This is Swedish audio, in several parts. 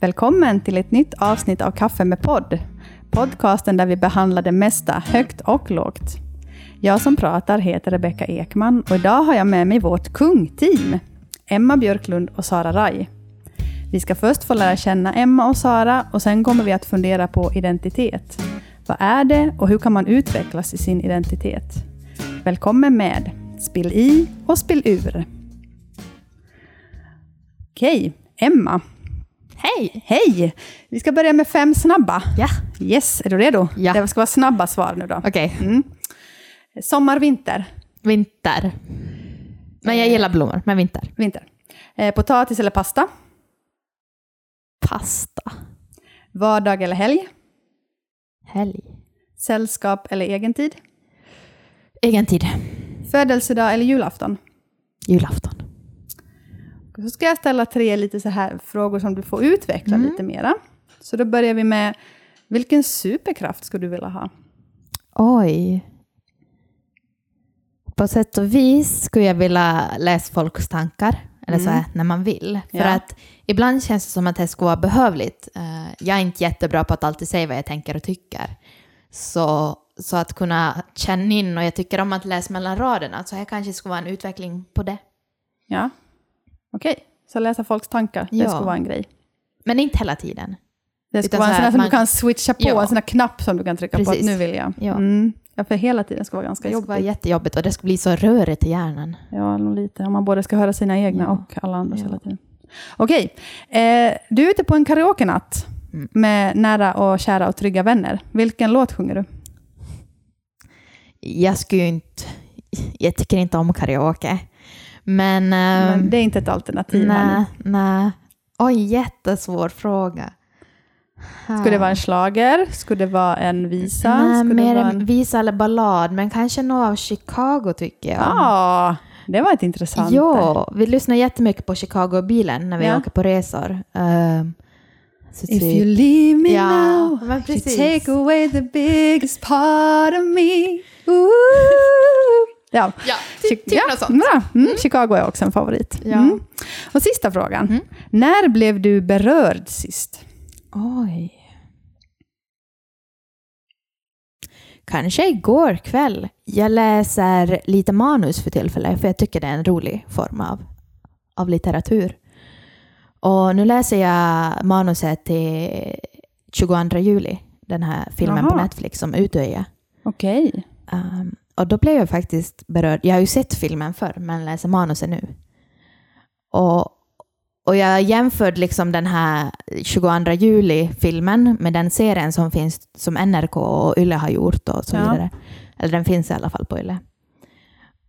Välkommen till ett nytt avsnitt av Kaffe med podd. Podcasten där vi behandlar det mesta, högt och lågt. Jag som pratar heter Rebecka Ekman och idag har jag med mig vårt kungteam. Emma Björklund och Sara Raj. Vi ska först få lära känna Emma och Sara och sen kommer vi att fundera på identitet. Vad är det och hur kan man utvecklas i sin identitet? Välkommen med! Spill i och spill ur. Okej, Emma. Hej! Hej! Vi ska börja med fem snabba. Ja. Yes, är du redo? Ja. Det ska vara snabba svar nu då. Okej. Mm. Sommar, vinter. Vinter. Men jag gillar blommor, men vinter. Vinter. Eh, potatis eller pasta? Pasta. Vardag eller helg? Helg. Sällskap eller egentid? Egen tid. Födelsedag eller julafton? Julafton. Så ska jag ställa tre lite så här frågor som du får utveckla Mm. lite mera. Så då börjar vi med, vilken superkraft skulle du vilja ha? Oj. På sätt och vis skulle jag vilja läsa folks tankar. Eller så här, när man vill. För Ja. att ibland känns det som att det skulle vara behövligt. Eh, jag är inte jättebra på att alltid säga vad jag tänker och tycker. Så, så att kunna känna in, och jag tycker om att läsa mellan raderna, så här kanske skulle vara en utveckling på det. Ja, okej. Så läsa folks tankar, det Ja. skulle vara en grej. Men inte hela tiden. Det Utan vara en så sån här som man- du kan switcha på, Ja. en sån här knapp som du kan trycka på att Precis. nu vill jag. Ja. Mm. ja, för hela tiden ska vara ganska Det skulle vara jobbigt. jättejobbigt och det skulle bli så rörigt i hjärnan. Ja, nog lite. Om man både ska höra sina egna Ja. och alla andras Ja. hela tiden. Okej, eh, du är ute på en karaoke-natt Mm. med nära och kära och trygga vänner. Vilken låt sjunger du? Jag skulle inte... Jag tycker inte om karaoke. Men... ehm, Men det är inte ett alternativ. nej, nej. Oj, jättesvår fråga. Skulle det vara en slager? Skulle det vara en visa? Nej, Skulle mer en en... visa eller ballad, men kanske något av Chicago tycker jag. Ja, det var ett intressant. Ja, vi lyssnar jättemycket på Chicago-bilen när vi Ja. åker på resor. Ehm, så If typ- you leave me Ja, now, you take away the biggest part of me. Ooh. Ja, Ja, typ, typ ja, något sånt. Bra. Mm, Chicago är också en favorit. Ja. Mm. Och sista frågan. Mm. När blev du berörd sist? Oj. Kanske igår kväll. Jag läser lite manus för tillfället, för jag tycker det är en rolig form av, av litteratur. Och nu läser jag manuset till 22 juli, den här filmen på Jaha. Netflix om Utöja. Okej. Um, och då blev jag faktiskt berörd. Jag har ju sett filmen förr, men läser manuset nu. Och, och jag jämförde liksom den här 22 juli-filmen med den serien som finns som NRK och Yle har gjort och så Ja. vidare. Eller den finns i alla fall på Yle.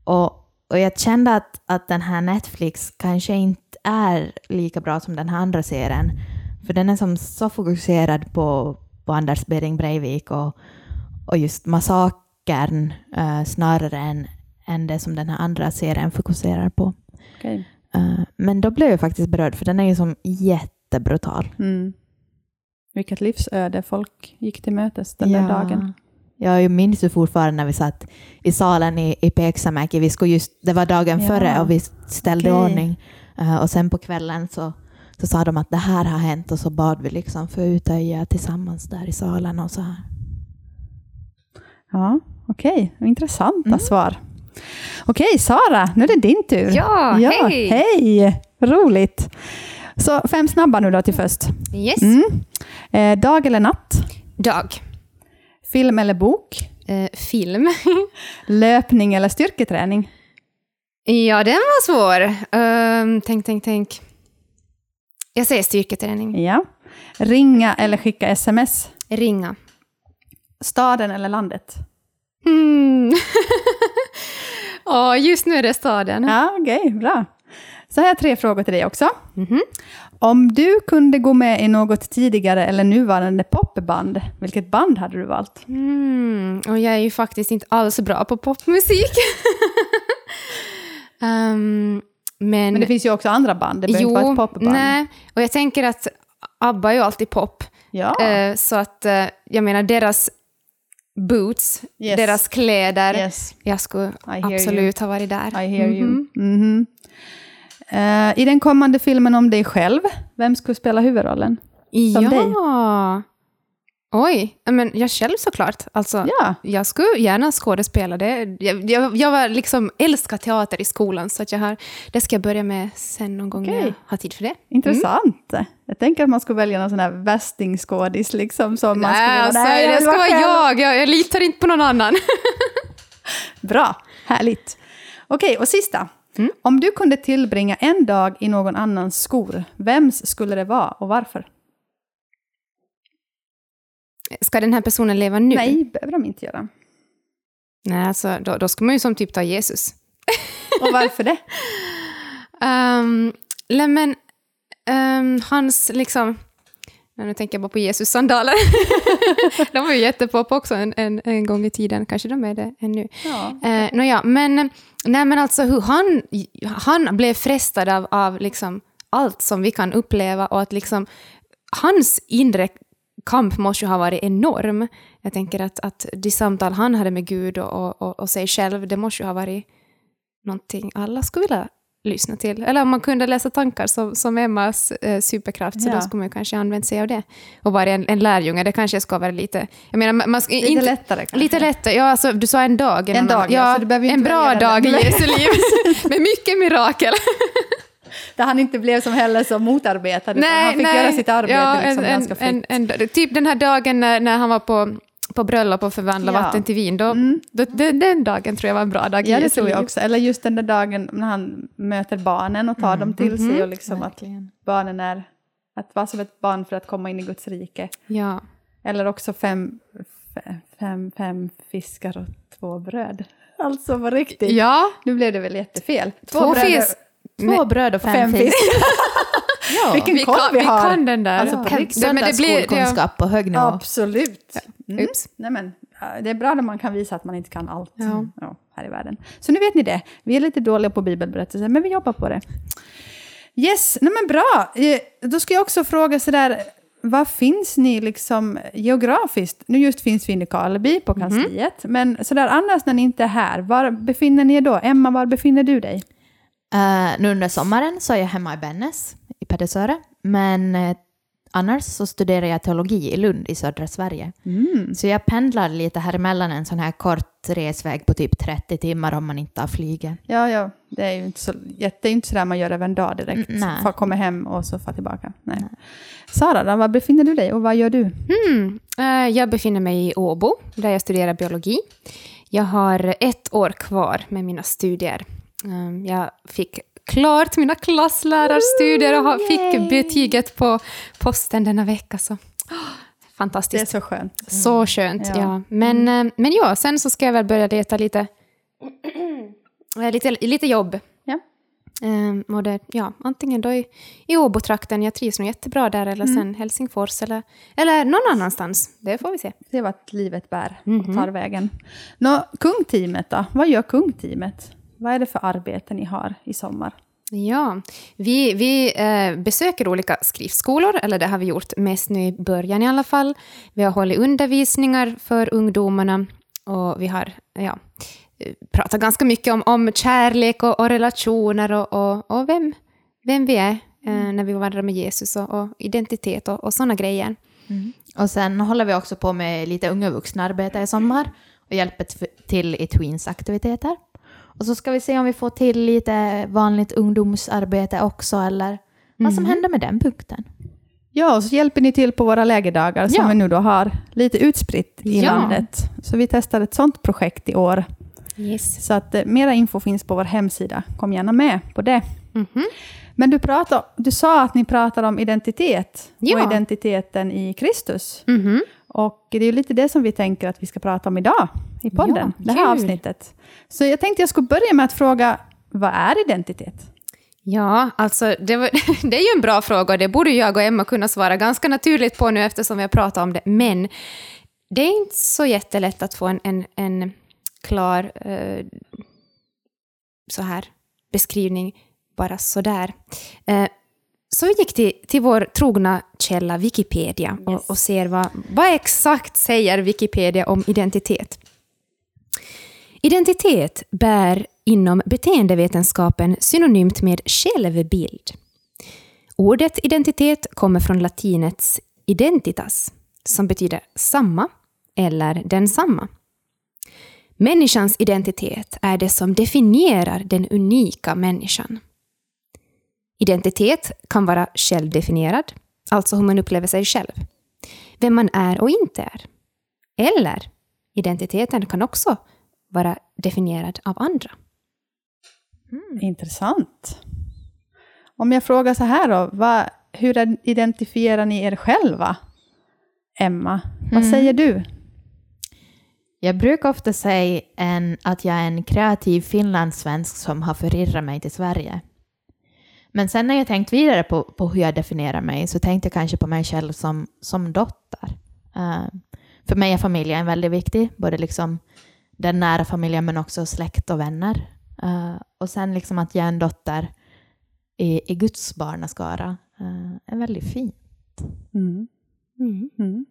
Och, och jag kände att, att den här Netflix kanske inte är lika bra som den här andra serien. För den är som så fokuserad på, på Anders Behring Breivik och, och just massakern eh, snarare än, än det som den här andra serien fokuserar på. Okej. Eh, men då blev jag faktiskt berörd för den är ju som jättebrutal. Mm. Vilket livsöde folk gick till mötes den där dagen. Jag minns ju fortfarande när vi satt i salen i, i Peksamäki. Vi skulle just, det var dagen Ja. före och vi ställde Okej. ordning. Eh, och sen på kvällen så, så sa de att det här har hänt och så bad vi liksom för Utöja tillsammans där i salen och så här. Ja, okej. Intressanta Mm. svar. Okej, Sara, nu är det din tur. Ja, hej! Hej! Roligt. Så fem snabba nu då till först. Yes. Mm. Eh, dag eller natt? Dag. Film eller bok? Eh, film. Löpning eller styrketräning? ja, den var svår. Ehm, tänk, tänk, tänk. Jag säger styrketräning. Ja. Ringa eller skicka sms? Ringa. Staden eller landet? Hmm. Ja, just nu är det staden. Ja, okej, bra. Så här har jag tre frågor till dig också. Mhm. Om du kunde gå med i något tidigare eller nuvarande popband, vilket band hade du valt? Mm. Och jag är ju faktiskt inte alls bra på popmusik. Ehm, men, Men det finns ju också andra band, det behöver inte vara ett popband. nej. Och jag tänker att ABBA är ju alltid pop. Ja. Eh, så att, eh, jag menar, deras boots, Yes. deras kläder, Yes, jag skulle absolut ha varit där. I hear you. Mhm. Mhm. Eh, I den kommande filmen om dig själv, vem skulle spela huvudrollen? Som ja. dig. Oj, men jag själv såklart. Alltså, Ja. Jag skulle gärna skådespela. Det. Jag, jag, jag var liksom älskar teater i skolan, så att jag har, det ska jag börja med sen någon gång när Okej. jag har tid för det. Intressant. Jag tänker att man skulle välja någon sån här västingskådis liksom. Som man skulle Nej, alltså, Nej, det ska vara jag. jag. Jag litar inte på någon annan. Bra, härligt. Okej, och sista. Mm. Om du kunde tillbringa en dag i någon annans skor, vems skulle det vara och varför? Ska den här personen leva nu? Nej, behöver de inte göra. Nej alltså, då, då ska man ju som typ ta Jesus. Och varför det? Um, men ehm, hans liksom... Nu tänker jag bara på Jesus sandaler. de var ju jättepop också en, en, en gång i tiden. Kanske de är det ännu. Ja. Eh, nåja, men, nej, men alltså hur han, han blev frestad av, av liksom allt som vi kan uppleva och att liksom hans inre kamp måste ju ha varit enorm. Jag tänker att, att de samtal han hade med Gud och, och, och sig själv, det måste ju ha varit någonting alla skulle vilja lyssna till. Eller om man kunde läsa tankar som, som Emmas eh, superkraft, så Ja. då skulle man kanske använt sig av det. Och vara en, en lärjunge, det kanske ska vara lite... Jag menar, man, Lite inte, lättare kanske. Lite lättare, ja alltså du sa en dag. En dag, ja, ju En bra dag i. Jesu liv. Med mycket mirakel. Där han inte blev som heller som motarbetad, utan han fick göra sitt arbete Ja, liksom en, ganska fritt. en, en, Typ den här dagen när, när han var på, på bröllop och förvandlade Ja. vatten till vin, då, då, den, den dagen tror jag var en bra dag Ja, det tror jag också. Eller just den där dagen när han möter barnen och tar dem till sig och liksom att barnen är... Att vara som ett barn för att komma in i Guds rike. Ja. Eller också fem, fe- fem, fem fiskar och två bröd. Alltså på riktigt. ja, Nu blev det väl jättefel. två bröd och fisk. Två bröd och fem, fem fisk. fiskar. Ja. Vilken Vi koll kan, vi vi har. kan den där. Alltså, på Ja. riktigt. Nej, men det blir- Söndagsskolekunskap på hög nivå. Absolut. Mm. Oops. Nej, men, ja, det är bra när man kan visa att man inte kan allt Ja. Ja, här i världen. Så nu vet ni det. Vi är lite dåliga på bibelberättelser, men vi jobbar på det. Yes, nej men bra. Eh, Då ska jag också fråga sådär, var finns ni liksom geografiskt? Nu just finns vi i Nykarleby på kansliet, men sådär annars när ni inte är här, var befinner ni er då? Emma, var befinner du dig? Eh, nu under sommaren så är jag hemma i Bennes i Pedersöre. Men eh, annars så studerar jag teologi i Lund i södra Sverige. Mm. Så jag pendlar lite här emellan en sån här kort resväg på typ 30 timmar om man inte har flyget. Ja, ja, det är ju inte så, det är inte sådär man gör över en dag direkt. Mm, nej. Komma hem och så få tillbaka. Nej. Sara, då, var befinner du dig och vad gör du? Mm. Eh, Jag befinner mig i Åbo, där jag studerar biologi. Jag har ett år kvar med mina studier. Um, Jag fick klart mina klasslärarstudier och fick betyget på posten denna vecka. Så. åh, Det är Fantastiskt. så skönt. Så skönt, Ja. ja. Men, eh, men ja, sen så ska jag väl börja leta lite, eh, lite, lite jobb. Ja. Um, och det, ja, antingen då i, i Åbo-trakten, jag trivs nog jättebra där, eller Mm. sen Helsingfors, eller, eller någon annanstans. Det får vi se. Det var att livet bär och tar vägen. Nå, kungteamet då? Vad gör kungteamet? Vad är det för arbete ni har i sommar? Ja, vi, vi eh, besöker olika skriftskolor, eller det har vi gjort mest nu i början i alla fall. Vi har hållit undervisningar för ungdomarna och vi har ja, eh, pratat ganska mycket om, om kärlek och, och relationer och, och, och vem, vem vi är eh, när vi vandrar med Jesus och, och identitet och, och sådana grejer. Och sen håller vi också på med lite unga vuxna-arbete i sommar och hjälper till i Tweens-aktiviteter. Och så ska vi se om vi får till lite vanligt ungdomsarbete också eller vad som händer med den punkten. Ja, och så hjälper ni till på våra lägerdagar som Ja. vi nu då har lite utspritt i Ja. landet. Så vi testar ett sånt projekt i år. Yes. Så att eh, mera info finns på vår hemsida. Kom gärna med på det. Mhm. Men du, pratar, du sa att ni pratar om identitet Ja. och identiteten i Kristus. Mhm. Och det är lite det som vi tänker att vi ska prata om idag i podden, Ja, det här kul. avsnittet. Så jag tänkte jag skulle börja med att fråga, vad är identitet? Ja, alltså det, var, det är ju en bra fråga och det borde jag och Emma kunna svara ganska naturligt på nu eftersom vi har pratat om det. Men det är inte så jättelätt att få en, en, en klar eh, så här beskrivning bara sådär. Eh, så vi gick till, till vår trogna källa Wikipedia och, och ser vad, vad exakt säger Wikipedia om identitet. Identitet bär inom beteendevetenskapen synonymt med självbild. Ordet identitet kommer från latinets identitas, som betyder samma eller densamma. Människans identitet är det som definierar den unika människan. Identitet kan vara självdefinierad, alltså hur man upplever sig själv. Vem man är och inte är. Eller identiteten kan också vara definierad av andra. Mm. Intressant. Om jag frågar så här då, vad, hur identifierar ni er själva? Emma, vad Mm. säger du? Jag brukar ofta säga en, att jag är en kreativ finlandssvensk som har förirrat mig till Sverige. Men sen när jag tänkt vidare på, på hur jag definierar mig så tänkte jag kanske på mig själv som, som dotter. Eh, för mig är familjen väldigt viktig, både liksom den nära familjen men också släkt och vänner. Eh, och sen liksom att jag är en dotter i, i Guds barnaskara uh, är väldigt fint. Mm. Mm. Mm.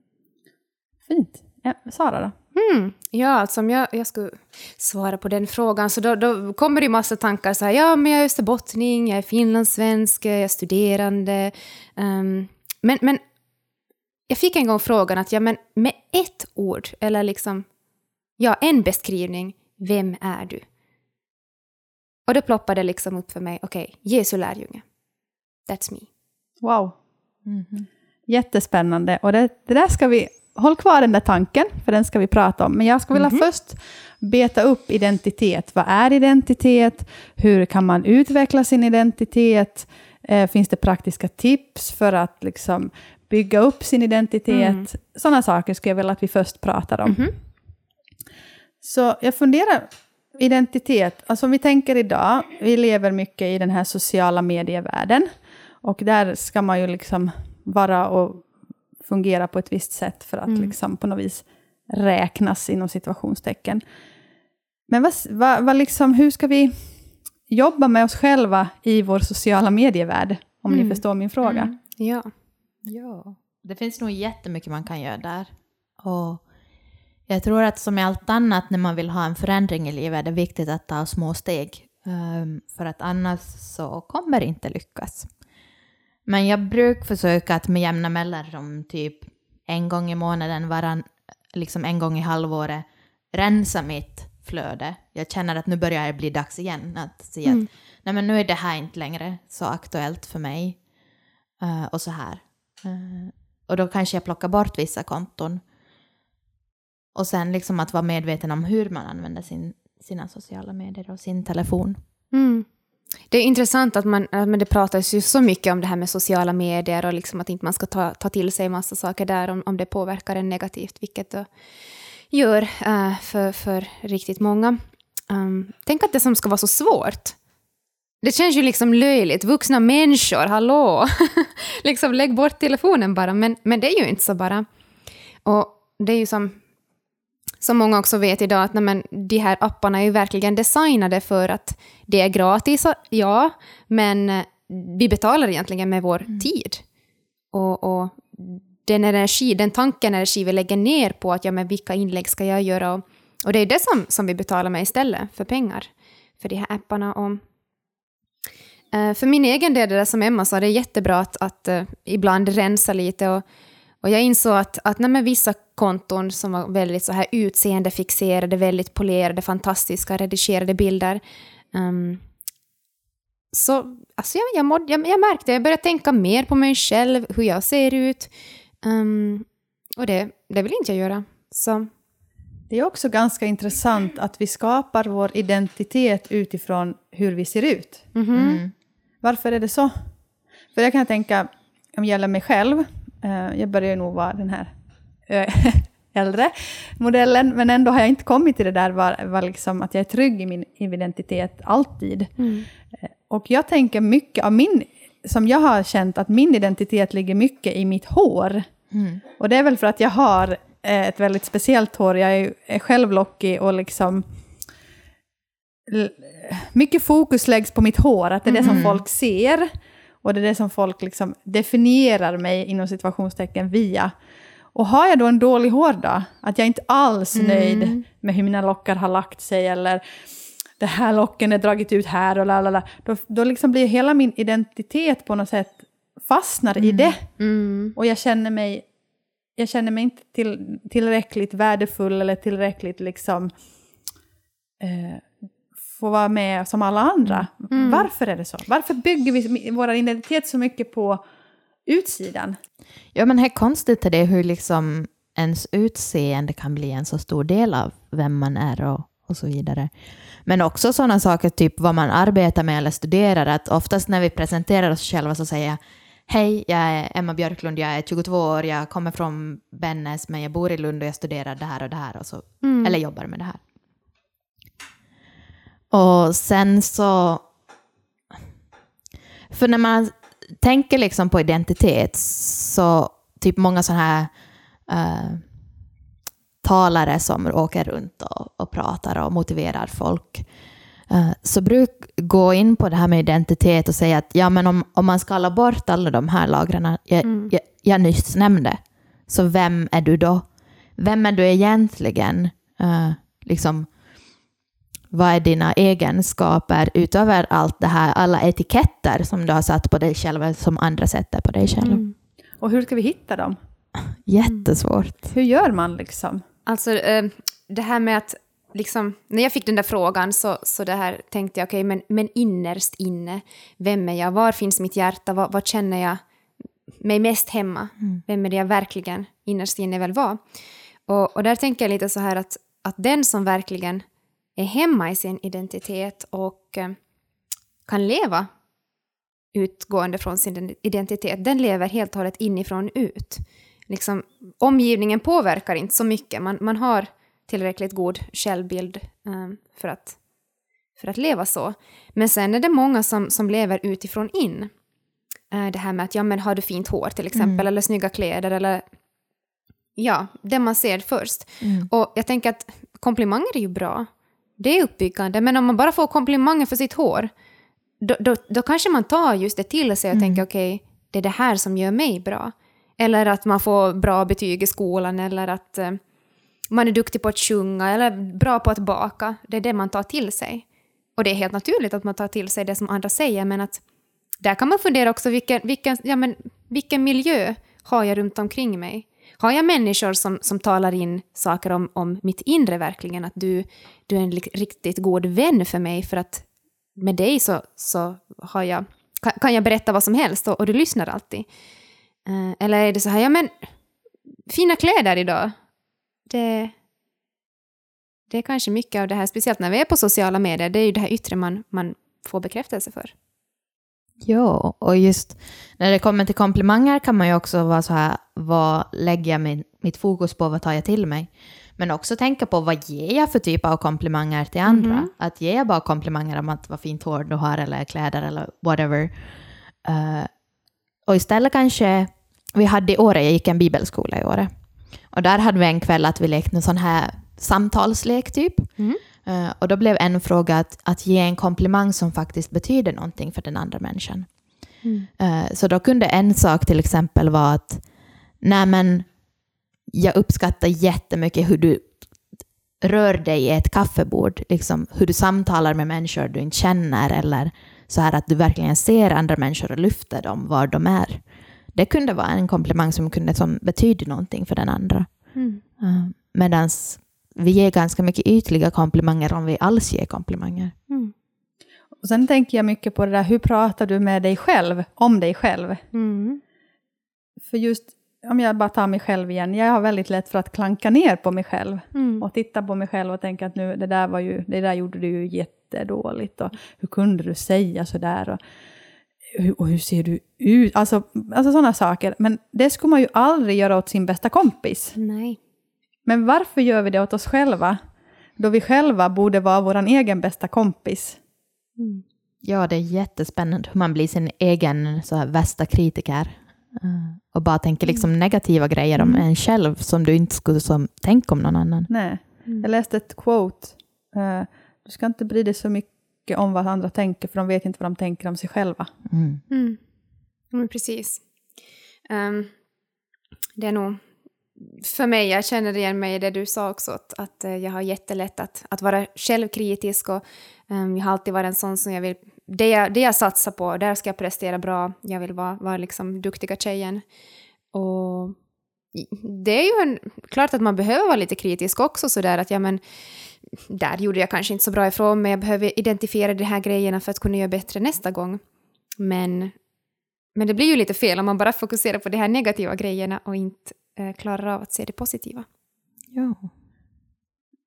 Fint. Ja, Sara då? Mm. Ja, alltså om jag, jag skulle svara på den frågan så då, då kommer det ju massa tankar så här, ja men jag är österbottning, jag är finlandssvensk, jag är studerande. ehm, men, men jag fick en gång frågan att ja men med ett ord, eller liksom, ja en beskrivning, vem är du? Och då ploppade det liksom upp för mig, okej, Jesu lärjunge. That's me. Wow, Mhm. jättespännande. Och det, det där ska vi... Håll kvar den där tanken, för den ska vi prata om. Men jag skulle vilja först beta upp identitet. Vad är identitet? Hur kan man utveckla sin identitet? Eh, finns det praktiska tips för att liksom bygga upp sin identitet? Sådana saker skulle jag vilja att vi först pratar om. Mhm. Så jag funderar, identitet, alltså om vi tänker idag, vi lever mycket i den här sociala medievärlden. Och där ska man ju liksom vara och fungera på ett visst sätt för att liksom på något vis räknas inom situationstecken. Men vad, vad, vad liksom, hur ska vi jobba med oss själva i vår sociala medievärld? Om ni förstår min fråga. Ja. Ja. Det finns nog jättemycket man kan göra där. Och jag tror att som i allt annat när man vill ha en förändring i livet är det viktigt att ta små steg. Ehm, för att annars så kommer det inte lyckas. Men jag brukar försöka att med jämna mellanrum, typ en gång i månaden, varann, liksom en gång i halvåret, rensa mitt flöde. Jag känner att nu börjar det bli dags igen att säga att nej men nu är det här inte längre så aktuellt för mig. Eh, och så här. Eh, och då kanske jag plockar bort vissa konton. Och sen liksom att vara medveten om hur man använder sin, sina sociala medier och sin telefon. Mm. Det är intressant att man, men det pratas ju så mycket om det här med sociala medier och liksom att inte man ska ta, ta till sig massa saker där om, om det påverkar en negativt, vilket det gör uh, för, för riktigt många. Um, tänk att det som ska vara så svårt. Det känns ju liksom löjligt. Vuxna människor, hallå! liksom lägg bort telefonen bara. Men, men det är ju inte så bara. Och det är ju som, som många också vet idag, att nej, de här apparna är ju verkligen designade för att det är gratis, ja, men eh, vi betalar egentligen med vår tid. Och, och den energi, den tanken energi vi lägger ner på att ja, men vilka inlägg ska jag göra? Och, och det är det som, som vi betalar med istället för pengar, för de här apparna. Och, eh, för min egen del, det där som Emma sa, det är jättebra att, att eh, ibland rensa lite. Och, och jag insåg att, att nej, vissa konton som var väldigt så här utseendefixerade, väldigt polerade, fantastiska, redigerade bilder. ehm, så alltså jag, jag, mådde, jag, jag märkte, jag började tänka mer på mig själv, hur jag ser ut. Ehm, och det, det vill inte jag göra. Så Det är också ganska intressant att vi skapar vår identitet utifrån hur vi ser ut. Mm. Varför är det så? För jag kan tänka, om det gäller mig själv, jag börjar nog vara den här eh, äldre modellen, men ändå har jag inte kommit till det där var, var liksom att jag är trygg i min identitet alltid. Eh, Och jag tänker mycket av min, som jag har känt att min identitet ligger mycket i mitt hår. Mm. Och det är väl för att jag har eh, ett väldigt speciellt hår, jag är, är själv lockig och liksom mycket fokus läggs på mitt hår, att det är det som folk ser. Och det är det som folk liksom definierar mig inom situationstecken via. Och har jag då en dålig hårdag, att jag inte alls är nöjd med hur mina lockar har lagt sig, eller det här locken är dragit ut här och lalala, då, då liksom blir hela min identitet på något sätt fastnar i det. Mm. Och jag känner mig, jag känner mig inte till, tillräckligt värdefull eller tillräckligt liksom eh, få vara med som alla andra. Mm. Varför är det så? Varför bygger vi vår identitet så mycket på utsidan? Ja, men är konstigt är det hur liksom ens utseende kan bli en så stor del av vem man är och, och så vidare. Men också sådana saker, typ vad man arbetar med eller studerar, att oftast när vi presenterar oss själva så säger jag Hej, jag är Emma Björklund, jag är 22 år, jag kommer från Bennes, men jag bor i Lund och jag studerar det här och det här, och så, Mm. eller jobbar med det här. Och sen så... För när man tänker liksom på identitet, så typ många sådana här eh, talare som åker runt och, och pratar och motiverar folk, eh, så bruk gå in på det här med identitet och säga att ja, men om, om man skalar bort alla de här lagren jag, Mm. jag, jag nyss nämnde, så vem är du då? Vem är du egentligen? Eh, liksom, vad är dina egenskaper utöver allt det här, alla etiketter som du har satt på dig själv eller som andra sätter på dig själv? Mm. Och hur ska vi hitta dem? Jättesvårt. Hur gör man liksom? Alltså eh, det här med att, liksom, när jag fick den där frågan så, så det här tänkte jag, okej, men, men innerst inne, vem är jag? Var finns mitt hjärta? Vad, vad känner jag mig mest hemma? Vem är det jag verkligen innerst inne vill vara? Och, och där tänker jag lite så här att, att den som verkligen är hemma i sin identitet och eh, kan leva utgående från sin identitet, den lever helt och hållet inifrån ut. Liksom, omgivningen påverkar inte så mycket, man, man har tillräckligt god självbild eh, för, att, för att leva så. Men sen är det många som, som lever utifrån in. Eh, det här med att, ja men har du fint hår till exempel, eller snygga kläder, eller ja, det man ser först. Mm. Och jag tänker att komplimanger är ju bra. Det är uppbyggande, men om man bara får komplimanger för sitt hår, då, då, då kanske man tar just det till sig och tänker okej, det är det här som gör mig bra. Eller att man får bra betyg i skolan, eller att eh, man är duktig på att sjunga, eller bra på att baka. Det är det man tar till sig. Och det är helt naturligt att man tar till sig det som andra säger, men att där kan man fundera också vilken, vilken, ja, men, vilken miljö har jag runt omkring mig? Har jag människor som, som talar in saker om, om mitt inre verkligen? Att du, du är en riktigt god vän för mig för att med dig så, så har jag, kan, kan jag berätta vad som helst och, och du lyssnar alltid. Eh, eller är det så här, ja men fina kläder idag. Det, det är kanske mycket av det här, speciellt när vi är på sociala medier, det är ju det här yttre man, man får bekräftelse för. Ja, och just när det kommer till komplimanger kan man ju också vara så här, vad lägger jag min, mitt fokus på, vad tar jag till mig? Men också tänka på vad ger jag för typ av komplimanger till andra? Mhm. Att ger jag bara komplimanger om att vad fint hår du har eller kläder eller whatever. Eh, och istället kanske, vi hade i Åre, jag gick en bibelskola i Åre. Och där hade vi en kväll att vi lekte en sån här samtalslek typ. Mm. Eh, och då blev en fråga att, att ge en komplimang som faktiskt betyder någonting för den andra människan. Eh, så då kunde en sak till exempel vara att nej men jag uppskattar jättemycket hur du rör dig i ett kaffebord, liksom hur du samtalar med människor du inte känner eller så här att du verkligen ser andra människor och lyfter dem var de är. Det kunde vara en komplimang som kunde som betyder någonting för den andra. Mm. Uh, Medan vi ger ganska mycket ytliga komplimanger om vi alls ger komplimanger. Mm. Och sen tänker jag mycket på det där, hur pratar du med dig själv, om dig själv? Mm. För just, om jag bara tar mig själv igen, jag har väldigt lätt för att klanka ner på mig själv. Mm. Och titta på mig själv och tänka att nu, det där var ju, det där gjorde du ju jättedåligt. Och hur kunde du säga sådär? Och, hur- och hur ser du ut? Alltså, alltså sådana saker. Men det skulle man ju aldrig göra åt sin bästa kompis. Nej. Men varför gör vi det åt oss själva? Då vi själva borde vara vår egen bästa kompis. Mm. Ja, det är jättespännande hur man blir sin egen så här, värsta kritiker. Uh, och bara tänker liksom negativa grejer om en själv som du inte skulle som, tänka om någon annan. Nej. Mm. Jag läste ett quote. eh, du ska inte bry dig så mycket om vad andra tänker, för de vet inte vad de tänker om sig själva. Mm. Mm. Men precis. Ehm, det är nog... För mig, jag känner igen mig i det du sa också, att, att eh, jag har jättelätt att, att vara självkritisk och um, jag har alltid varit en sån som jag vill det jag, det jag satsar på, där ska jag prestera bra, jag vill vara, vara liksom duktiga tjejen. Och det är ju en, klart att man behöver vara lite kritisk också sådär att ja men där gjorde jag kanske inte så bra ifrån mig, jag behöver identifiera de här grejerna för att kunna göra bättre nästa gång. Men, men det blir ju lite fel om man bara fokuserar på de här negativa grejerna och inte klarar av att se det positiva. Ja.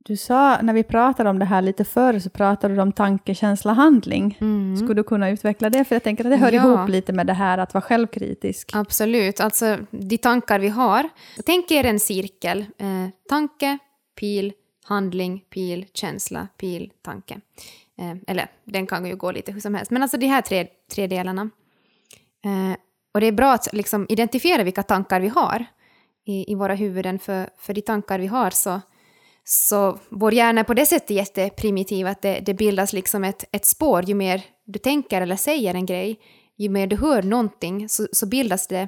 Du sa, när vi pratade om det här lite förr, så pratade du om tanke, känsla, handling. Mm. Skulle du kunna utveckla det? För jag tänker att det hör Ja. ihop lite med det här att vara självkritisk. Absolut, alltså de tankar vi har. Tänk er en cirkel. Eh, tanke, pil, handling, pil, känsla, pil, tanke. Eh, eller den kan ju gå lite hur som helst. Men alltså de här tre, tre delarna. Eh, och det är bra att liksom identifiera vilka tankar vi har i, i våra huvuden. För, för de tankar vi har så, så vår hjärna är på det sättet jätteprimitiv att det, det bildas liksom ett, ett spår. Ju mer du tänker eller säger en grej, ju mer du hör någonting så, så bildas det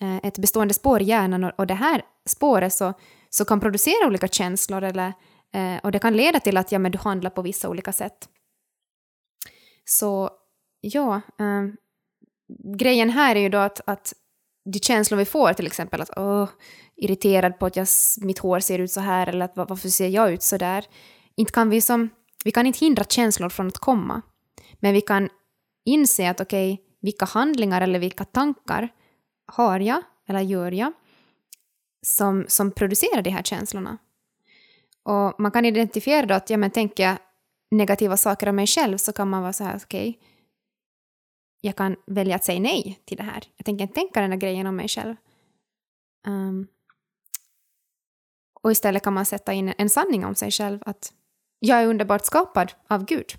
eh, ett bestående spår i hjärnan och, och det här spåret så, så kan producera olika känslor eller, eh, och det kan leda till att ja, men du handlar på vissa olika sätt. Så ja, eh, grejen här är ju då att, att de känslor vi får, till exempel att åh, irriterad på att jag, mitt hår ser ut så här eller att varför ser jag ut så där? Inte kan vi, som, vi kan inte hindra känslor från att komma, men vi kan inse att okej, vilka handlingar eller vilka tankar har jag eller gör jag som, som producerar de här känslorna? Och man kan identifiera då att, ja men tänker jag negativa saker om mig själv så kan man vara så här, okej, jag kan välja att säga nej till det här. Jag tänker inte tänka den här grejen om mig själv. Um, och istället kan man sätta in en sanning om sig själv, att jag är underbart skapad av Gud.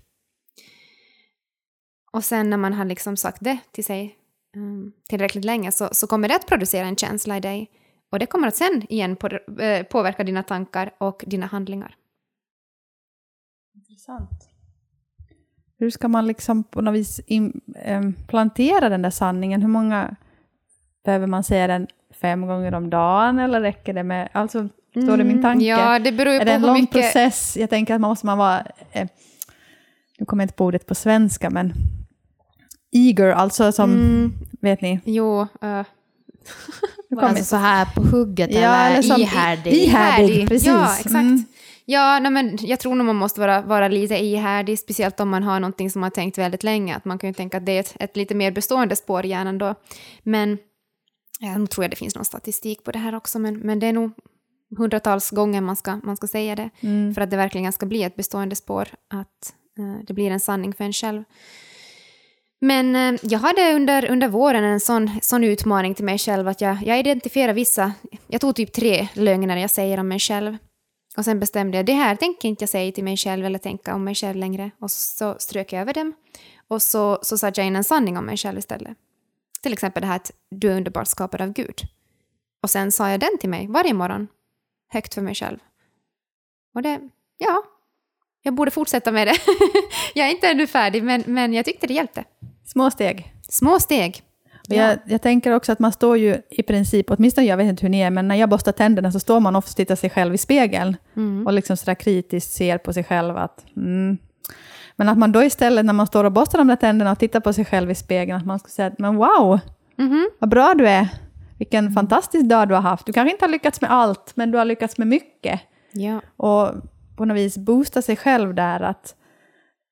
Och sen när man har liksom sagt det till sig um, tillräckligt länge så, så kommer det att producera en känsla i dig. Och det kommer att sen igen på, eh, påverka dina tankar och dina handlingar. Intressant. Hur ska man liksom på något vis in, plantera den där sanningen? Hur många behöver man säga den fem gånger om dagen eller räcker det med, alltså förstår du min tanke? Mm, Ja, det beror ju är på det en hur lång mycket... process? Jag tänker att man måste man vara, eh, nu kommer jag inte på ordet på svenska, men eager, alltså som, Mm, vet ni? jo, kommer Alltså så här på hugget Ja, eller, eller ihärdig. i- ihärdig, precis. Ja, exakt. Mm. Ja, nej, men jag tror nog man måste vara, vara lite ihärdig, speciellt om man har någonting som man har tänkt väldigt länge. Att man kan ju tänka att det är ett, ett lite mer bestående spår i hjärnan då. Men ja, nu tror jag det finns någon statistik på det här också, men, men det är nog hundratals gånger man ska, man ska säga det Mm. för att det verkligen ska bli ett bestående spår, att eh, det blir en sanning för en själv. Men eh, jag hade under, under våren en sån, sån utmaning till mig själv att jag, jag identifierar vissa, jag tog typ tre lögner jag säger om mig själv. Och sen bestämde jag, det här tänker inte jag säga till mig själv eller tänka om mig själv längre. Och så strök jag över dem. Och så, så satte jag in en sanning om mig själv istället. Till exempel det här att du är underbart skapad av Gud. Och sen sa jag den till mig varje morgon, högt för mig själv. Och det, ja, jag borde fortsätta med det. jag är inte ännu färdig, men, men jag tyckte det hjälpte. Små steg. Små steg. Och Jag, jag tänker också att man står ju i princip, åtminstone jag vet inte hur ni är, men när jag borstar tänderna så står man ofta och tittar sig själv i spegeln Mm. och liksom sådär kritiskt ser på sig själv att mm. Men att man då istället när man står och borstar de där tänderna och tittar på sig själv i spegeln, att man ska säga att men wow, Mhm. vad bra du är, vilken fantastisk dag du har haft. Du kanske inte har lyckats med allt, men du har lyckats med mycket. Ja. Och på något vis boosta sig själv där. Att,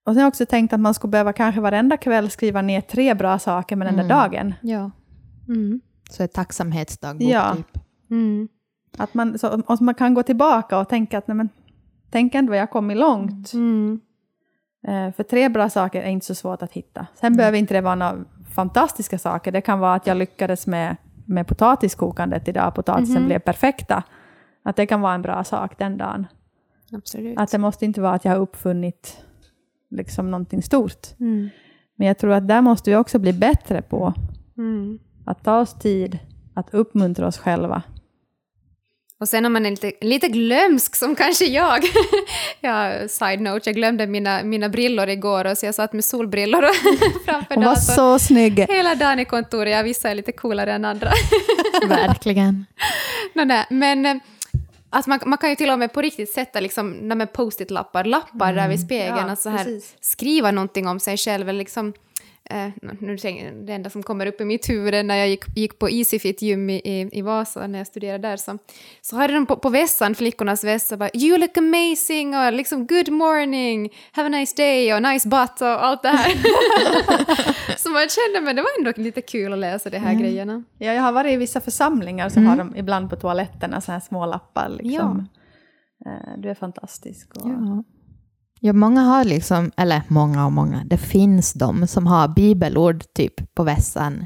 och sen har jag också tänkt att man skulle behöva kanske varenda kväll skriva ner tre bra saker med den där Mm. dagen. Ja. Mm. Så ett tacksamhetsdagbok Ja. typ. Mm. Att man, så, och så man kan gå tillbaka och tänka att nej men, tänk ändå jag har kommit långt. Mm. Eh, för tre bra saker är inte så svårt att hitta. Sen behöver inte det vara några fantastiska saker. Det kan vara att jag lyckades med, med potatiskokandet idag. Potatisen Mhm. blev perfekta. Att det kan vara en bra sak den dagen. Absolut. Att det måste inte vara att jag har uppfunnit liksom någonting stort. Mm. Men jag tror att där måste vi också bli bättre på Mm. att ta oss tid att uppmuntra oss själva. Och sen om man är lite, lite glömsk som kanske jag. ja, side note, jag glömde mina, mina brillor igår och så jag satt med solbrillor framför Hon var datorn. så snygg. Hela dagen i kontoret, jag vissa är lite coolare än andra. Verkligen. Nå, nej, men att man, man kan ju till och med på riktigt sätta liksom, post-it-lappar, lappar där vid spegeln, Ja, och så här, precis. skriva någonting om sig själv. Eller liksom, eh, nu det enda som kommer upp i mitt huvud är när jag gick, gick på Easyfit gym i, i, i Vasa, när jag studerade där, så, så hade de på, på vässan, flickornas vässa, bara “You look amazing” och liksom “Good morning”, “Have a nice day” och “Nice butt” och allt det här. så man kände, men det var ändå lite kul att läsa de här grejerna. Ja, jag har varit i vissa församlingar så har de ibland på toaletterna så här små lappar. Liksom. Eh, Du är fantastisk. Och... Ja. Ja, många har liksom, eller många och många, det finns de som har bibelord typ på vässan,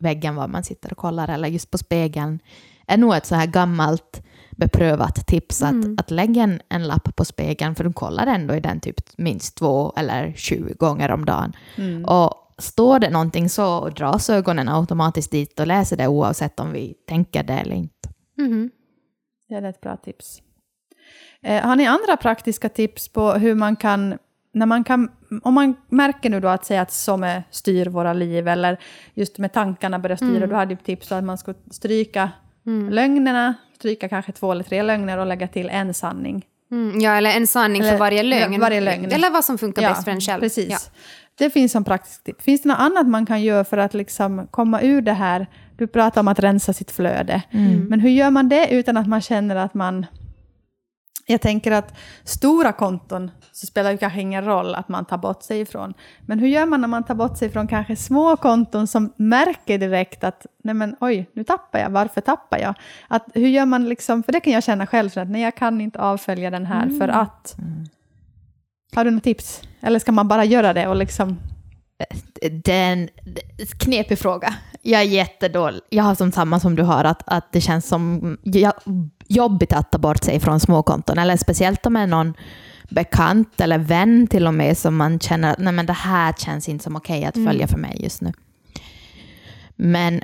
väggen var man sitter och kollar, eller just på spegeln. är nog ett så här gammalt beprövat tips att, att lägga en, en lapp på spegeln, för de kollar ändå i den typ minst två eller 20 gånger om dagen. Och står det någonting så och dras ögonen automatiskt dit och läser det oavsett om vi tänker det eller inte. Mhm. Det är ett bra tips. Eh, har ni andra praktiska tips på hur man kan, när man kan, om man märker nu då att säga att som styr våra liv, eller just med tankarna börjar styra, Mm. då hade du tips på att man ska stryka lögnerna, stryka kanske två eller tre lögner och lägga till en sanning. Mm, ja, eller en sanning Eller- för varje ja, lögn. varje lögn. Eller vad som funkar bäst för en själv. Precis. Ja. Det finns som praktiskt tips. Finns det något annat man kan göra för att liksom komma ur det här? Du pratar om att rensa sitt flöde. Mm. Men hur gör man det utan att man känner att man... Jag tänker att stora konton så spelar det kanske ingen roll att man tar bort sig ifrån. Men hur gör man när man tar bort sig från kanske små konton som märker direkt att nej men oj, nu tappar jag, varför tappar jag? Att, hur gör man liksom, för det kan jag känna själv, så att nej jag kan inte avfölja den här för att. Har du något tips? Eller ska man bara göra det och liksom... Det är en knepig fråga. Jag är jättedålig. Jag har som samma som du har, att, att det känns som jo- jobbigt att ta bort sig från småkonton. Eller speciellt om det är någon bekant eller vän till och med som man känner att nej, men det här känns inte som okej att följa för mig just nu. Men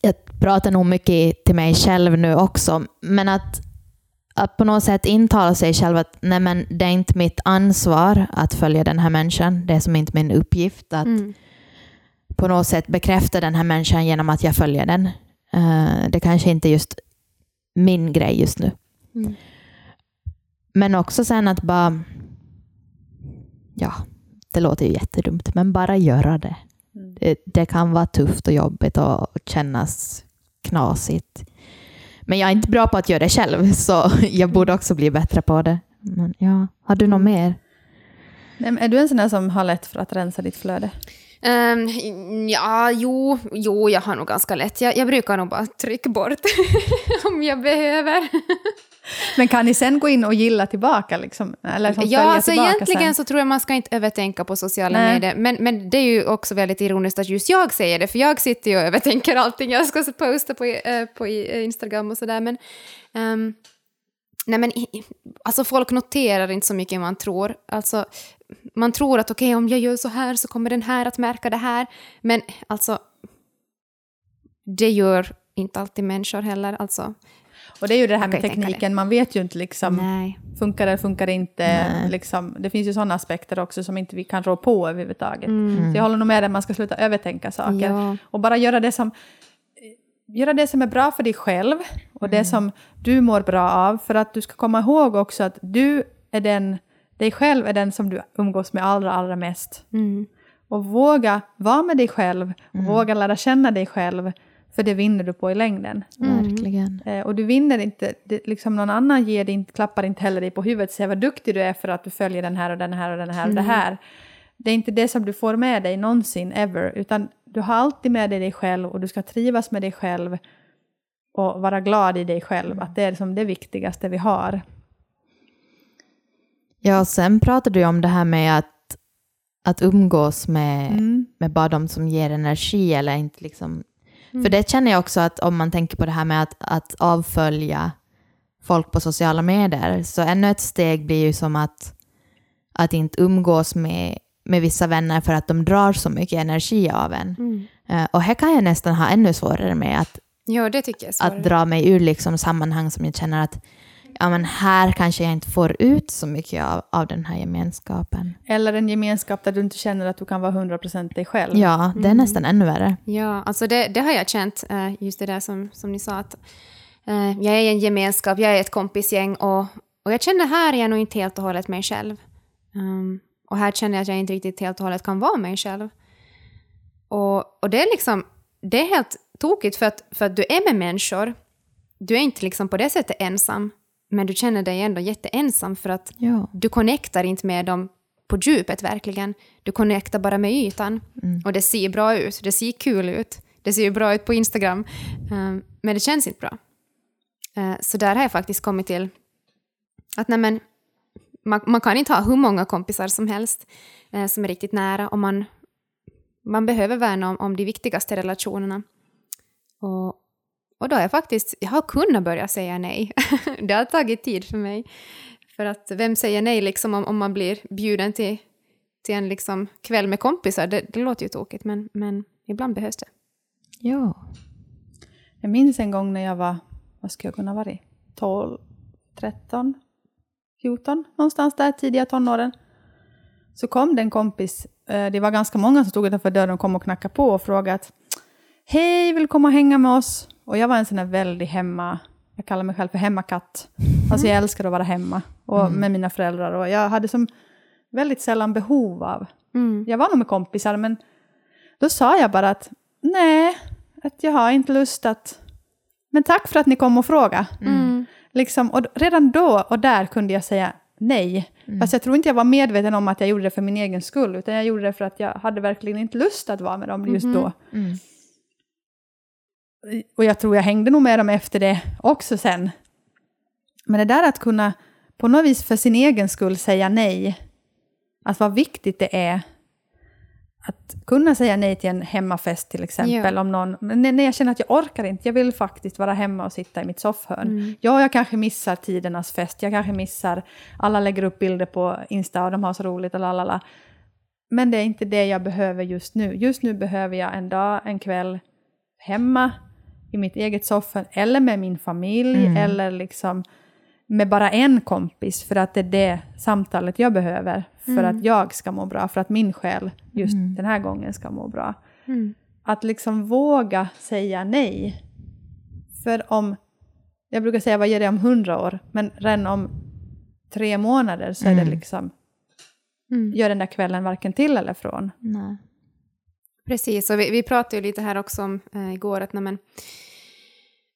jag pratar nog mycket till mig själv nu också, men att, att på något sätt intala sig själv att nej, men det är inte mitt ansvar att följa den här människan. Det är som inte min uppgift att Mm. på något sätt bekräfta den här människan genom att jag följer den. Eh, det kanske inte just min grej just nu. Mm. Men också sen att bara, ja, det låter ju jättedumt, men bara göra det. Det, det kan vara tufft och jobbigt och kännas knasigt. Men jag är inte bra på att göra det själv, så jag borde också bli bättre på det. Men ja, har du något mer? Nej, är du en sån där som har lätt för att rensa ditt flöde? Ehm, ja, jo, jo, jag har nog ganska lätt. Jag, jag brukar nog bara trycka bort om jag behöver. Men kan ni sen gå in och gilla tillbaka? Liksom? Eller som Ja, följa alltså tillbaka egentligen sen? så tror jag man ska inte övertänka på sociala Nej. medier. Men, men det är ju också väldigt ironiskt att just jag säger det, för jag sitter ju och övertänker allting jag ska posta på, eh, på Instagram och sådär. Men, ehm, nej men, alltså folk noterar inte så mycket man tror. Alltså, man tror att okej, om jag gör så här så kommer den här att märka det här. Men alltså, det gör inte alltid människor heller. Alltså, Och det är ju det här med tekniken, man vet ju inte liksom, nej. funkar det, funkar det inte. Liksom, det finns ju sådana aspekter också som inte vi kan rå på överhuvudtaget. Så jag håller nog med dig, man ska sluta övertänka saker. Ja. Och bara göra det som Göra det som är bra för dig själv och det som du mår bra av. För att du ska komma ihåg också att du är den, dig själv är den som du umgås med allra, allra mest. Mm. Och våga vara med dig själv, och våga lära känna dig själv, för det vinner du på i längden. Verkligen. Eh, och du vinner inte, det, liksom någon annan ger dig inte, klappar inte heller dig på huvudet och säger vad duktig du är för att du följer den här och den här och den här och det här. Det är inte det som du får med dig någonsin, ever, utan du har alltid med dig dig själv och du ska trivas med dig själv och vara glad i dig själv, att det är som det viktigaste vi har. Ja, sen pratade du om det här med att, att umgås med, med bara de som ger energi eller inte liksom. För det känner jag också att om man tänker på det här med att, att avfölja folk på sociala medier, så ännu ett steg blir ju som att, att inte umgås med, med vissa vänner för att de drar så mycket energi av en. Eh, och här kan jag nästan ha ännu svårare med att, Ja, det tycker jag är svårare. att dra mig ur liksom sammanhang som jag känner att ja, men här kanske jag inte får ut så mycket av, av den här gemenskapen. Eller en gemenskap där du inte känner att du kan vara 100% dig själv. Ja, det är nästan ännu värre. Ja, alltså det, det har jag känt, eh, just det där som, som ni sa, att Eh, jag är i en gemenskap, jag är ett kompisgäng och, och jag känner här är jag nog inte helt och hållet mig själv. Um, och här känner jag att jag inte riktigt helt och hållet kan vara mig själv. Och, och det är liksom, det är helt tokigt för att, för att du är med människor. Du är inte liksom på det sättet ensam, men du känner dig ändå jätteensam för att Ja. du connectar inte med dem på djupet verkligen. Du connectar bara med ytan. Mm. Och det ser bra ut, det ser kul ut. Det ser ju bra ut på Instagram. Um, men det känns inte bra. Uh, så där har jag faktiskt kommit till att nej men, man, man kan inte ha hur många kompisar som helst eh, som är riktigt nära och man, man behöver värna om, om de viktigaste relationerna. Och, och då har jag faktiskt, jag har kunnat börja säga nej. det har tagit tid för mig. För att vem säger nej liksom om, om man blir bjuden till, till en liksom kväll med kompisar? Det, det låter ju tokigt, men, men ibland behövs det. Ja. Jag minns en gång när jag var, vad skulle jag kunna vara i? 12, 13, 14, någonstans där, tidiga tonåren. Så kom det en kompis, eh, det var ganska många som stod utanför dörren och kom och knackade på och frågade att Hej, vill du komma och hänga med oss? Och jag var en sån där väldigt hemma, jag kallar mig själv för hemmakatt. Alltså jag älskar att vara hemma och med mina föräldrar och jag hade som väldigt sällan behov av, jag var nog med kompisar men då sa jag bara att nej, att jag har inte lust att... Men tack för att ni kom och frågade. Liksom, och redan då och där kunde jag säga nej. Fast jag tror inte jag var medveten om att jag gjorde det för min egen skull, utan jag gjorde det för att jag hade verkligen inte lust att vara med dem just då. Mm. Och jag tror jag hängde nog med dem efter det också sen. Men det där att kunna på något vis för sin egen skull säga nej, att vad viktigt det är att kunna säga nej till en hemmafest till exempel. Ja. Om någon, när jag känner att jag orkar inte, jag vill faktiskt vara hemma och sitta i mitt soffhörn. Ja, jag kanske missar tidernas fest, jag kanske missar, alla lägger upp bilder på Insta och de har så roligt och lalala. Men det är inte det jag behöver just nu. Just nu behöver jag en dag, en kväll hemma i mitt eget soffhörn eller med min familj eller liksom med bara en kompis för att det är det samtalet jag behöver för att jag ska må bra, för att min själ just den här gången ska må bra. Att liksom våga säga nej. För om, jag brukar säga vad ger det om hundra år, men redan om tre månader så är det liksom, gör den där kvällen varken till eller från. Nej. Precis, och vi, vi pratade ju lite här också om eh, igår att nej men,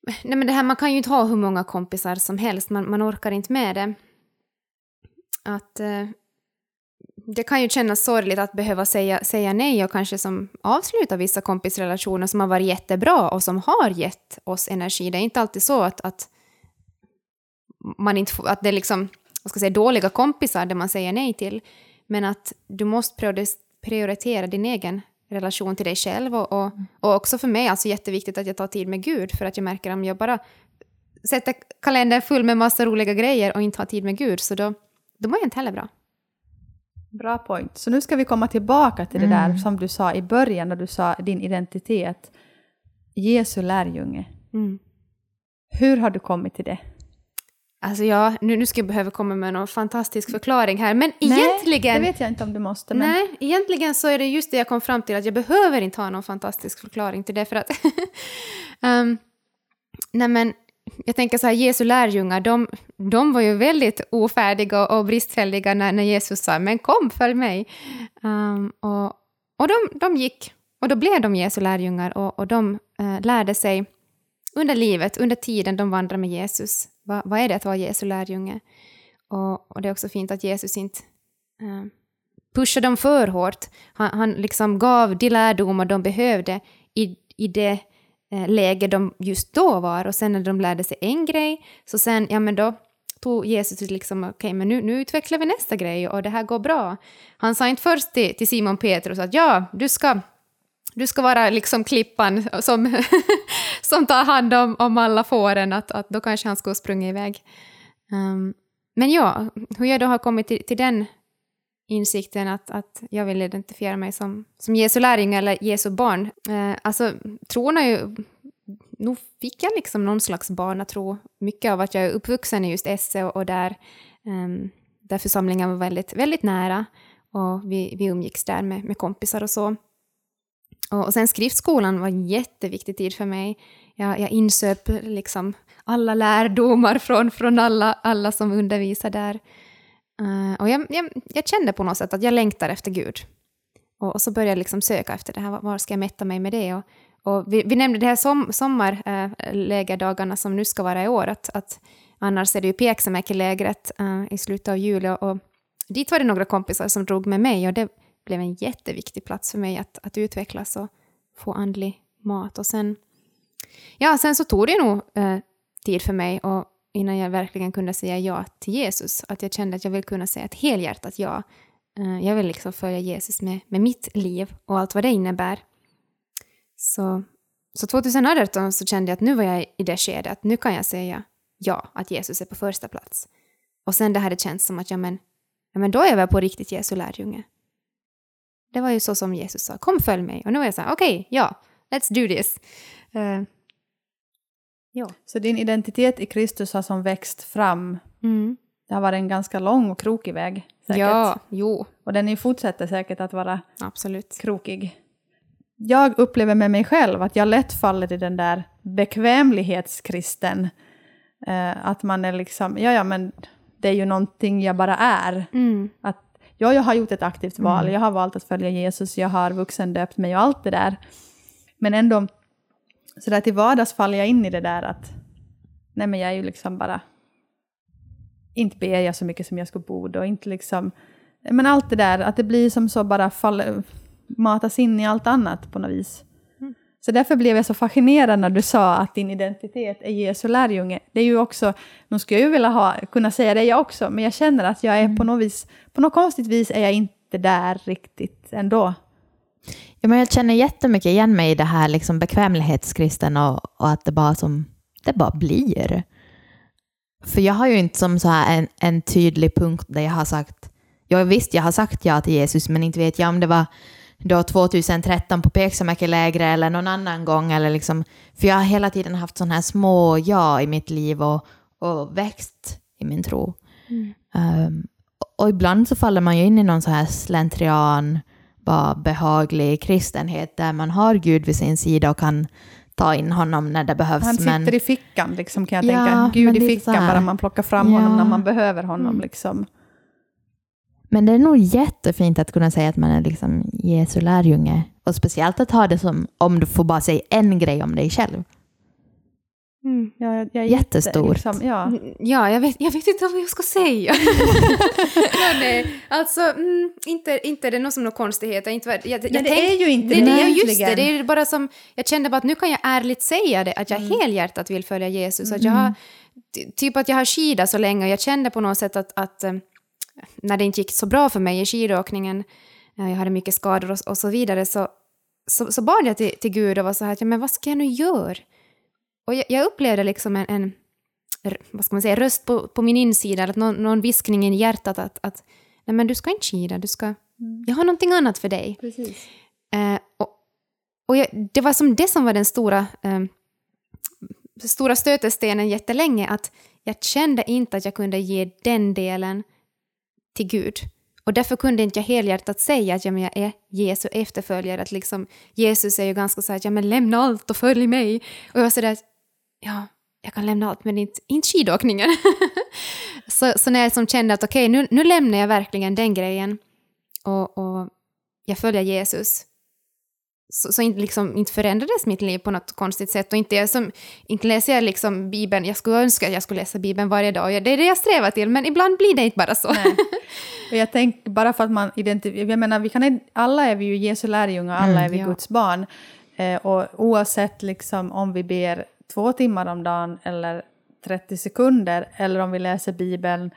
nej men det här, man kan ju inte ha hur många kompisar som helst, man, man orkar inte med det. Att eh, det kan ju kännas sorgligt att behöva säga, säga nej och kanske som avsluta vissa kompisrelationer som har varit jättebra och som har gett oss energi. Det är inte alltid så att, att man inte att det är liksom, vad ska jag säga, dåliga kompisar det man säger nej till. Men att du måste prioritera din egen relation till dig själv. Och, och, och också för mig, alltså jätteviktigt att jag tar tid med Gud. För att jag märker om jag bara sätter kalendern full med massa roliga grejer och inte har tid med Gud, så då, då mår jag inte heller bra. Bra point. Så nu ska vi komma tillbaka till det där som du sa i början när du sa din identitet. Jesu lärjunge. Mm. Hur har du kommit till det? Alltså ja, nu, nu ska jag behöva komma med någon fantastisk förklaring här, men Nej, egentligen... det vet jag inte om du måste. Men Nej, egentligen så är det just det jag kom fram till, att jag behöver inte ha någon fantastisk förklaring till det, för att... um, nej men, jag tänker så här, Jesu lärjungar, de, de var ju väldigt ofärdiga och bristfälliga när, när Jesus sa ”men kom, följ mig”. Um, och och de, de gick, och då blev de Jesu lärjungar, och, och de eh, lärde sig under livet, under tiden de vandrar med Jesus, vad, vad är det att vara Jesu lärjunge? Och, och det är också fint att Jesus inte eh, pushade dem för hårt. Han, han liksom gav de lärdomar de behövde i, i det eh, läge de just då var. Och sen när de lärde sig en grej, så sen, ja men då tog Jesus liksom, okej men nu, nu utvecklar vi nästa grej och det här går bra. Han sa inte först till, till Simon Petrus att ja, du ska du ska vara liksom klippan som, som tar hand om, om alla fåren, att, att då kanske han skulle sprungit iväg. Um, men ja, hur jag då har kommit till, till den insikten att, att jag vill identifiera mig som, som Jesu lärjunge eller Jesu barn. Eh, alltså, tron är ju... Nog fick jag liksom någon slags barnatro. Mycket av att jag är uppvuxen i just Esse och, och där, um, där församlingen var väldigt, väldigt nära. Och vi, vi umgicks där med, med kompisar och så. Och, och sen skriftskolan var en jätteviktig tid för mig. Jag, jag insöp liksom alla lärdomar från, från alla, alla som undervisar där. Uh, och jag, jag, jag, kände på något sätt att jag längtar efter Gud. Och, och så började jag liksom söka efter det här, var ska jag mätta mig med det? Och, och vi, vi, nämnde de här som, sommarlägerdagarna som nu ska vara i år, att, att annars är det ju Pieksämäki-lägret uh, eh, i slutet av juli. Och, och dit var det några kompisar som drog med mig och det blev en jätteviktig plats för mig att, att utvecklas och få andlig mat. Och sen, ja, sen så tog det nog eh, tid för mig och innan jag verkligen kunde säga ja till Jesus. Att jag kände att jag vill kunna säga ett helhjärtat ja. Eh, jag vill liksom följa Jesus med, med mitt liv och allt vad det innebär. Så, så 2018 så kände jag att nu var jag i det skedet att nu kan jag säga ja, att Jesus är på första plats. Och sen det hade känts som att ja men, ja, men då är jag väl på riktigt Jesu lärjunge. Det var ju så som Jesus sa, kom följ mig. Och nu var jag så här, okej, okay, ja, let's do this. Uh, ja. Så din identitet i Kristus har som växt fram. Mm. Det har varit en ganska lång och krokig väg. Säkert. Ja, jo. Och den fortsätter säkert att vara Absolut. krokig. Jag upplever med mig själv att jag lätt faller i den där bekvämlighetskristen. Uh, att man är liksom, ja ja men det är ju någonting jag bara är. Mm. Att ja, jag har gjort ett aktivt val, mm. jag har valt att följa Jesus, jag har vuxendöpt mig och allt det där. Men ändå, så där till vardags faller jag in i det där att, nej men jag är ju liksom bara, inte ber jag så mycket som jag skulle borde och inte liksom, men allt det där, att det blir som så bara faller, matas in i allt annat på något vis. Så därför blev jag så fascinerad när du sa att din identitet är Jesu lärjunge. Det är ju också, nu skulle jag ju vilja ha, kunna säga det jag också, men jag känner att jag är mm. på något vis, på något konstigt vis är jag inte där riktigt ändå. Ja, men jag känner jättemycket igen mig i det här liksom bekvämlighetskristen och, och att det bara, som, det bara blir. För jag har ju inte som så här en, en tydlig punkt där jag har sagt, ja visst jag har sagt ja till Jesus, men inte vet jag om det var då 2013 på Peksamäki-lägret eller någon annan gång. Eller liksom, för jag har hela tiden haft sådana här små ja i mitt liv och, och växt i min tro. Mm. Um, och ibland så faller man ju in i någon så här slentrian, bara behaglig kristenhet där man har Gud vid sin sida och kan ta in honom när det behövs. Han sitter men... i fickan, liksom, kan jag ja, tänka. Gud i fickan, bara man plockar fram ja. honom när man behöver honom. Mm. Liksom. Men det är nog jättefint att kunna säga att man är liksom Jesu lärjunge. Och speciellt att ha det som om du får bara säga en grej om dig själv. Mm, ja, jag, jag Jättestort. Liksom, ja. Mm, ja, jag vet, jag vet inte vad jag ska säga. ja, nej, alltså, mm, inte, inte det är något som några konstigheter. Inte, jag, jag, nej, det tänk, är ju inte det. det är just det, det är bara som, jag kände bara att nu kan jag ärligt säga det, att jag mm. helhjärtat vill följa Jesus. Att jag har, mm. typ att jag har skidat så länge och jag kände på något sätt att, att när det inte gick så bra för mig i skidåkningen, jag hade mycket skador och, och så vidare, så, så, så bad jag till, till Gud och var så här, ja, men vad ska jag nu göra? Och jag, jag upplevde liksom en, en, vad ska man säga, röst på, på min insida, eller någon, någon viskning i hjärtat att, att nej men du ska inte skida, du ska, mm. jag har någonting annat för dig. Precis. Eh, och och jag, det var som det som var den stora, eh, stora stötestenen jättelänge, att jag kände inte att jag kunde ge den delen till Gud. Och därför kunde inte jag helhjärtat säga att ja, men jag är Jesu efterföljare. Att liksom, Jesus är ju ganska så här, ja men lämna allt och följ mig. Och jag var sådär, ja, jag kan lämna allt men inte, inte skidåkningen. så, så när jag liksom kände att okej, okay, nu, nu lämnar jag verkligen den grejen och, och jag följer Jesus så, så inte, liksom, inte förändrades mitt liv på något konstigt sätt. Och inte, jag som, inte läser jag liksom Bibeln, jag skulle önska att jag skulle läsa Bibeln varje dag. Det är det jag strävar till, men ibland blir det inte bara så. Nej. Och jag tänker bara för att man identifierar, jag menar, vi kan, alla är vi ju Jesu lärjungar, alla mm, är vi ja. Guds barn. Eh, och oavsett liksom, om vi ber två timmar om dagen eller 30 sekunder, eller om vi läser Bibeln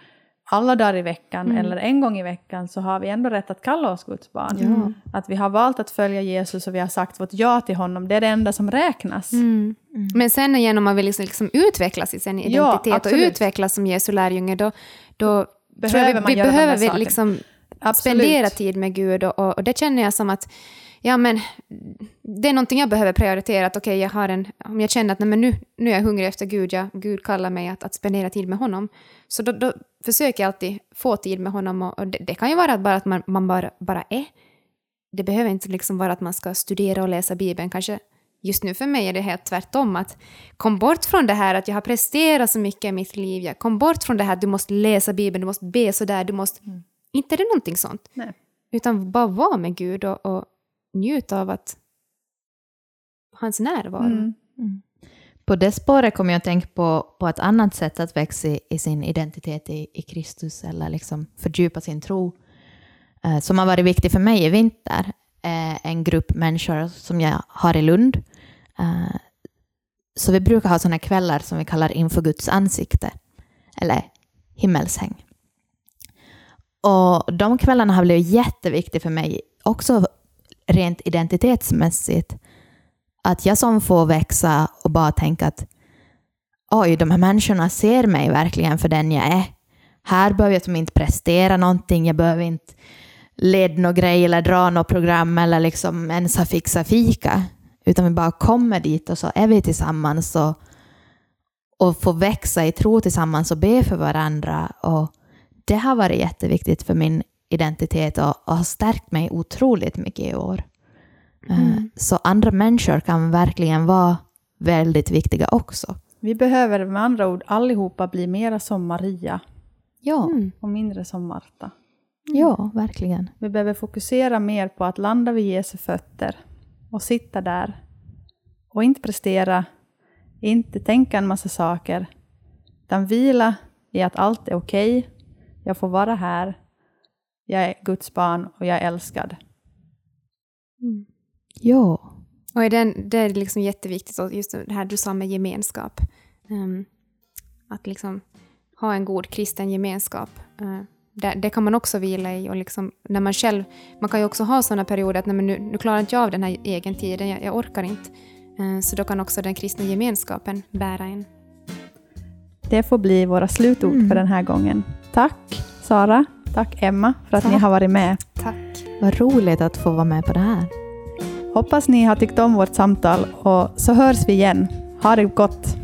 alla dagar i veckan mm. eller en gång i veckan så har vi ändå rätt att kalla oss Guds barn. Mm. Att vi har valt att följa Jesus och vi har sagt vårt ja till honom, det är det enda som räknas. Mm. mm. Men sen igen om man vill liksom, liksom utvecklas i sin identitet ja, och utvecklas som Jesu lärjunge, då, då behöver vi, vi behöver vi liksom spendera tid med Gud och, och, och det känner jag som att ja men det är någonting jag behöver prioritera. Att okay, jag har en, om jag känner att nej, men nu, nu är jag hungrig efter Gud, ja, Gud kallar mig att, att spendera tid med honom. Så då, då försöker jag alltid få tid med honom och, och det, det, kan ju vara bara att man, man bara, bara är. det behöver inte liksom vara att man ska studera och läsa Bibeln. Kanske just nu för mig är det helt tvärtom. Att kom bort från det här att jag har presterat så mycket i mitt liv. Jag kom bort från det här att du måste läsa Bibeln, du måste be sådär, du måste... Mm. Inte är det någonting sånt. Nej. Utan bara vara med Gud och, och njuta av att hans närvaro. Mm. Mm. På det spåret kommer jag att tänka på, på ett annat sätt att växa i, i sin identitet i, i Kristus eller liksom fördjupa sin tro. Eh, som har varit viktig för mig i vinter. Eh, en grupp människor som jag har i Lund. Eh, så vi brukar ha sådana kvällar som vi kallar inför Guds ansikte. Eller himmelshäng. Och de kvällarna har blivit jätteviktiga för mig, också rent identitetsmässigt. Att jag som får växa och bara tänka att oj, de här människorna ser mig verkligen för den jag är. Här behöver jag som inte prestera någonting, jag behöver inte leda några grej eller dra något program eller liksom ens ha fixat fika. Utan vi bara kommer dit och så är vi tillsammans och, och får växa i tro tillsammans och be för varandra. Och det har varit jätteviktigt för min identitet och, och har stärkt mig otroligt mycket i år. Eh, mm. Så andra människor kan verkligen vara väldigt viktiga också. Vi behöver med andra ord allihopa bli mera som Maria. Ja. Mm. Och mindre som Marta. Mm. Ja, verkligen. Vi behöver fokusera mer på att landa vid Jesu fötter och sitta där och inte prestera, inte tänka en massa saker, utan vila i att allt är okej, okay, jag får vara här, jag är Guds barn och jag är älskad. Mm. Ja. Och är den, det är liksom jätteviktigt, just det här du sa med gemenskap. Um, att liksom ha en god kristen gemenskap. Uh, det, det, kan man också vila i. Och liksom, när man, själv, man kan ju också ha sådana perioder att nej, nu, nu klarar inte jag av den här egen tiden, jag, jag orkar inte. Uh, så då kan också den kristna gemenskapen bära en. Det får bli våra slutord mm. för den här gången. Tack Sara, tack Emma för att tack. ni har varit med. Tack. Vad roligt att få vara med på det här. Hoppas ni har tyckt om vårt samtal och så hörs vi igen. Ha det gott!